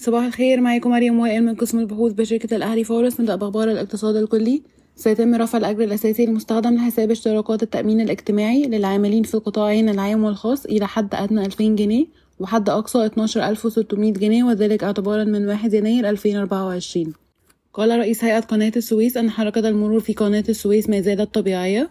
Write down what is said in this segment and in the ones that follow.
صباح الخير معاكم مريم وائل من قسم البحوث بشركة الأهلي فورس نبدأ بأخبار الاقتصاد الكلي سيتم رفع الأجر الأساسي المستخدم لحساب اشتراكات التأمين الاجتماعي للعاملين في القطاعين العام والخاص إلى حد أدنى 2000 جنيه وحد أقصى 12600 جنيه وذلك اعتبارا من 1 يناير 2024 قال رئيس هيئة قناة السويس أن حركة المرور في قناة السويس ما زالت طبيعية.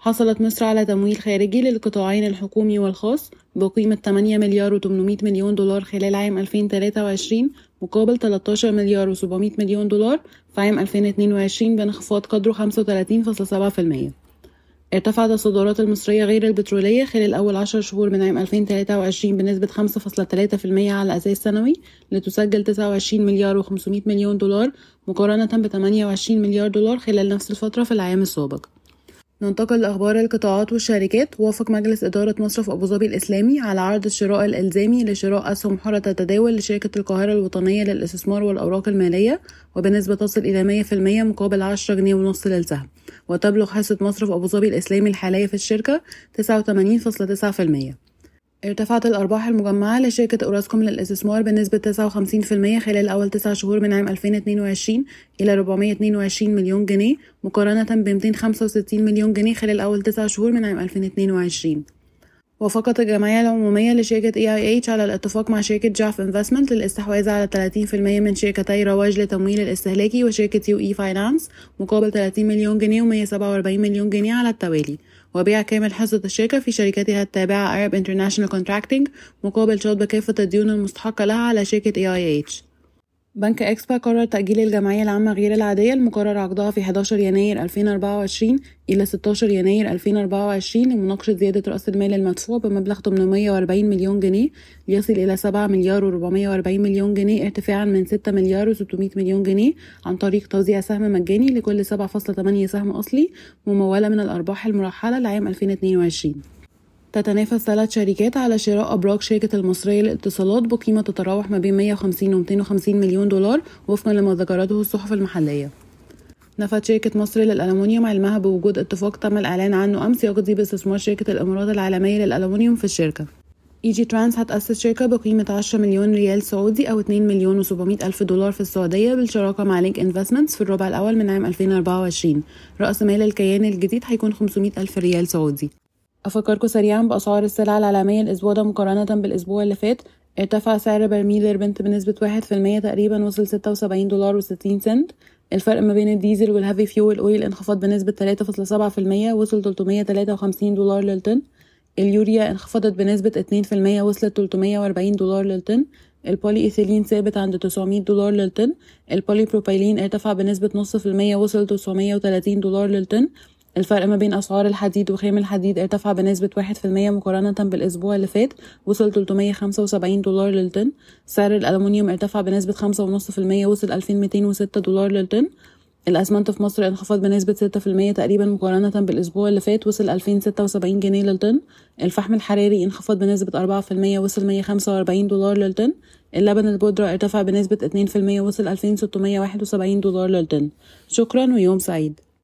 حصلت مصر على تمويل خارجي للقطاعين الحكومي والخاص بقيمة 8 مليار و800 مليون دولار خلال عام 2023 مقابل 13 مليار و700 مليون دولار في عام 2022 بانخفاض قدره 35.7% ارتفعت الصادرات المصرية غير البترولية خلال أول عشر شهور من عام 2023 بنسبة 5.3% على أساس سنوي لتسجل 29 مليار و500 مليون دولار مقارنة ب 28 مليار دولار خلال نفس الفترة في العام السابق. ننتقل لأخبار القطاعات والشركات. وافق مجلس إدارة مصرف أبو ظبي الإسلامي على عرض الشراء الإلزامي لشراء أسهم حرة التداول لشركة القاهرة الوطنية للاستثمار والأوراق المالية وبنسبة تصل إلى 100% مقابل 10 جنيه ونص للسهم وتبلغ حصة مصرف أبو ظبي الإسلامي الحالية في الشركة 89.9% ارتفعت الأرباح المجمعة لشركة أوراسكوم للاستثمار بنسبة 59% خلال أول تسع شهور من عام 2022 إلى 422 مليون جنيه مقارنة ب 265 مليون جنيه خلال أول تسع شهور من عام 2022 وافقت الجمعية العمومية لشركة EIH على الاتفاق مع شركة جاف انفستمنت للاستحواذ على 30% من شركتي رواج لتمويل الاستهلاكي وشركة يو اي فاينانس مقابل 30 مليون جنيه و147 مليون جنيه على التوالي. وبيع كامل حصة الشركة في شركتها التابعة Arab International Contracting مقابل شطب كافة الديون المستحقة لها على شركة EIH بنك إكسبا قرر تأجيل الجمعية العامة غير العادية المقرر عقدها في 11 يناير 2024 إلى 16 يناير 2024 لمناقشة زيادة رأس المال المدفوع بمبلغ 840 مليون جنيه ليصل إلى 7 مليار و440 مليون جنيه ارتفاعا من 6 مليار و600 مليون جنيه عن طريق توزيع سهم مجاني لكل 7.8 سهم أصلي ممولة من الأرباح المرحلة لعام 2022 تتنافس ثلاث شركات على شراء أبراج شركة المصرية للاتصالات بقيمة تتراوح ما بين 150 و 250 مليون دولار وفقا لما ذكرته الصحف المحلية. نفت شركة مصر للألمنيوم علمها بوجود اتفاق تم الإعلان عنه أمس يقضي باستثمار شركة الإمارات العالمية للألمنيوم في الشركة. Egytrans هتأسس شركة بقيمة 10 مليون ريال سعودي أو 2 مليون و700 ألف دولار في السعودية بالشراكة مع Link Investments في الربع الأول من عام 2024 رأس مال الكيان الجديد هيكون 500 ألف ريال سعودي. أفكركم سريعا بأسعار السلع العالمية الأسبوع ده مقارنة بالأسبوع اللي فات. ارتفع سعر برميل البرنت بنسبة واحد في المية تقريبا وصل ستة وسبعين دولار وستين سنت. الفرق ما بين الديزل وال heavy fuel oil انخفض بنسبة تلاتة فاصلة سبعة في المية وصل تلتمية تلاتة وخمسين دولار للطن. اليوريا انخفضت بنسبة اتنين في المية وصلت تلتمية وأربعين دولار للطن. البولي إيثيلين ثابت عند تسعمية دولار للطن. البولي بروبايلين ارتفع بنسبة نص في المية وصل تسعمية وتلاتين دولار للطن. الفرق ما بين أسعار الحديد وخام الحديد ارتفع بنسبة واحد في المية مقارنة بالأسبوع اللي فات وصل 375 دولار للطن. سعر الألمنيوم ارتفع بنسبة خمسة ونص في المية وصل 2206 دولار للطن. الأسمنت في مصر انخفض بنسبة ستة في المية تقريبا مقارنة بالأسبوع اللي فات وصل ألفين ستة وسبعين جنيه للطن. الفحم الحراري انخفض بنسبة أربعة في المية وصل مية خمسة وأربعين دولار للطن. اللبن البودرة ارتفع بنسبة اتنين في المية وصل ألفين ستمية واحد وسبعين دولار للطن. شكرا ويوم سعيد.